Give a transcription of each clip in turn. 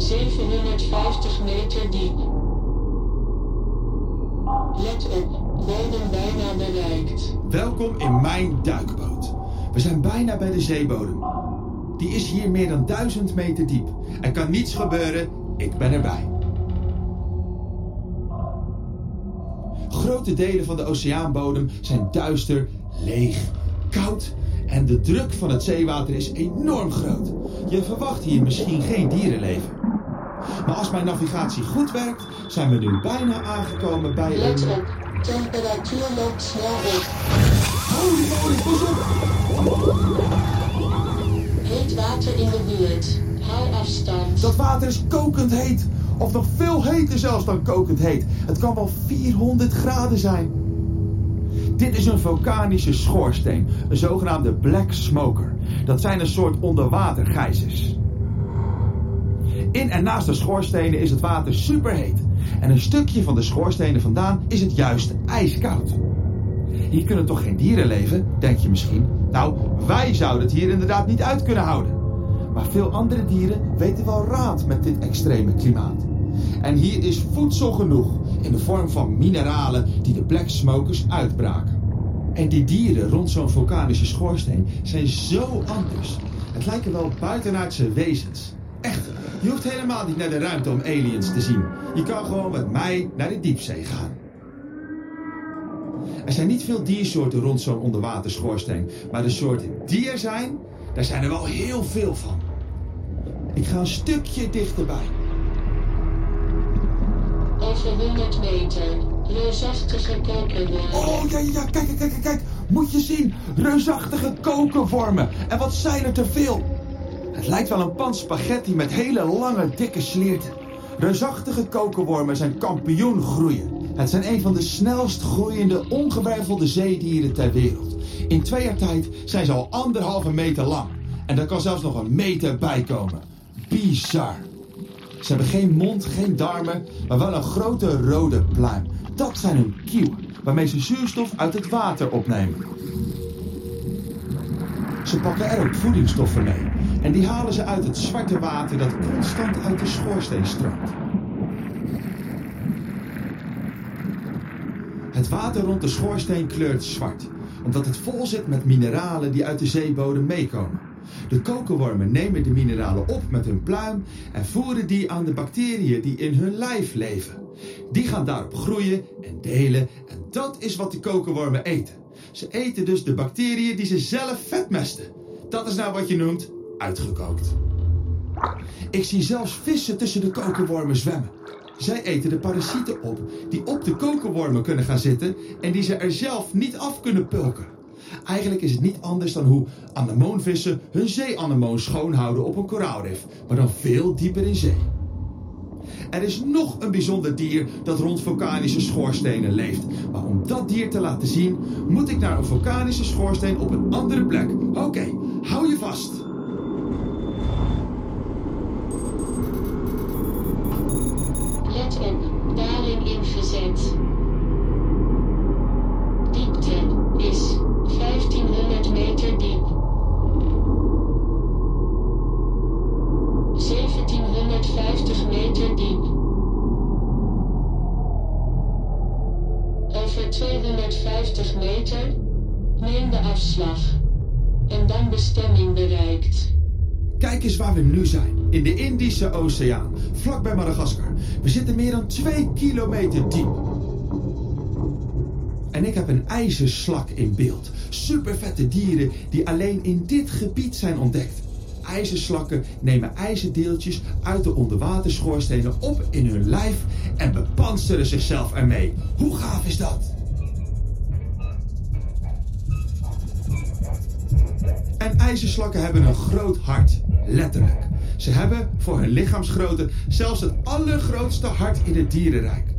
750 meter diep. Let op, bodem bijna bereikt. Welkom in mijn duikboot. We zijn bijna bij de zeebodem. Die is hier meer dan 1000 meter diep. Er kan niets gebeuren, ik ben erbij. Grote delen van de oceaanbodem zijn duister, leeg, koud en de druk van het zeewater is enorm groot. Je verwacht hier misschien geen dierenleven. Maar als mijn navigatie goed werkt, zijn we nu bijna aangekomen bij Let een... op, temperatuur loopt snel op. Holy moly, pas op! Heet water in de buurt. Hou afstand. Dat water is kokend heet. Of nog veel heter zelfs dan kokend heet. Het kan wel 400 graden zijn. Dit is een vulkanische schoorsteen. Een zogenaamde black smoker. Dat zijn een soort onderwatergijzers. In en naast de schoorstenen is het water superheet. En een stukje van de schoorstenen vandaan is het juist ijskoud. Hier kunnen toch geen dieren leven, denk je misschien? Nou, wij zouden het hier inderdaad niet uit kunnen houden. Maar veel andere dieren weten wel raad met dit extreme klimaat. En hier is voedsel genoeg in de vorm van mineralen die de black smokers uitbraken. En die dieren rond zo'n vulkanische schoorsteen zijn zo anders. Het lijken wel buitenaardse wezens. Echt, je hoeft helemaal niet naar de ruimte om aliens te zien. Je kan gewoon met mij naar de diepzee gaan. Er zijn niet veel diersoorten rond zo'n onderwaterschoorsteen. Maar de soorten die er zijn, daar zijn er wel heel veel van. Ik ga een stukje dichterbij. Over 100 meter. Reusachtige kokerworm. Oh ja, ja, kijk, kijk, kijk, kijk. Moet je zien. Reusachtige kokenwormen. En wat zijn er te veel. Het lijkt wel een pan spaghetti met hele lange, dikke slierten. Reusachtige kokenwormen zijn kampioen groeien. Het zijn een van de snelst groeiende ongewervelde zeedieren ter wereld. In twee jaar tijd zijn ze al anderhalve meter lang. En daar kan zelfs nog een meter bij komen. Bizar. Ze hebben geen mond, geen darmen, maar wel een grote rode pluim. Dat zijn hun kieuwen, waarmee ze zuurstof uit het water opnemen. Ze pakken er ook voedingsstoffen mee. En die halen ze uit het zwarte water dat constant uit de schoorsteen stroomt. Het water rond de schoorsteen kleurt zwart, omdat het vol zit met mineralen die uit de zeebodem meekomen. De kokenwormen nemen de mineralen op met hun pluim en voeren die aan de bacteriën die in hun lijf leven. Die gaan daarop groeien en delen en dat is wat de kokenwormen eten. Ze eten dus de bacteriën die ze zelf vetmesten. Dat is nou wat je noemt uitgekookt. Ik zie zelfs vissen tussen de kokenwormen zwemmen. Zij eten de parasieten op die op de kokenwormen kunnen gaan zitten en die ze er zelf niet af kunnen pulken. Eigenlijk is het niet anders dan hoe anemoonvissen hun zeeanemoon schoonhouden op een koraalrif, maar dan veel dieper in zee. Er is nog een bijzonder dier dat rond vulkanische schoorstenen leeft. Maar om dat dier te laten zien, moet ik naar een vulkanische schoorsteen op een andere plek. Oké, hou je vast. Neem de afslag. En dan bestemming bereikt. Kijk eens waar we nu zijn. In de Indische Oceaan, vlakbij Madagaskar. We zitten meer dan 2 kilometer diep. En ik heb een ijzerslak in beeld. Supervette dieren die alleen in dit gebied zijn ontdekt. ijzerslakken nemen ijzerdeeltjes uit de onderwaterschoorsstenen op in hun lijf en bepansteren zichzelf ermee. Hoe gaaf is dat? IJzerslakken hebben een groot hart, letterlijk. Ze hebben voor hun lichaamsgrootte zelfs het allergrootste hart in het dierenrijk.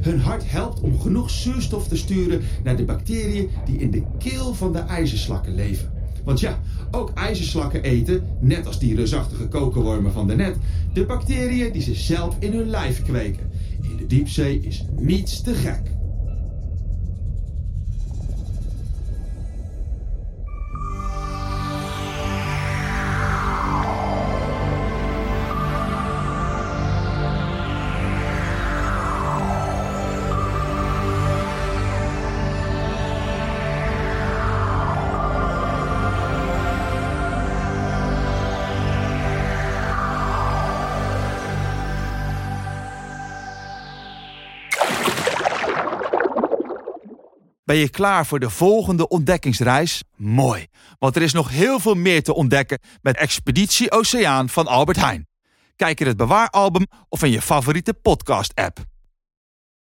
Hun hart helpt om genoeg zuurstof te sturen naar de bacteriën die in de keel van de ijzerslakken leven. Want ja, ook ijzerslakken eten, net als die reusachtige kokenwormen van de net, de bacteriën die ze zelf in hun lijf kweken. In de diepzee is niets te gek. Ben je klaar voor de volgende ontdekkingsreis? Mooi, want er is nog heel veel meer te ontdekken met Expeditie Oceaan van Albert Heijn. Kijk in het bewaaralbum of in je favoriete podcast-app.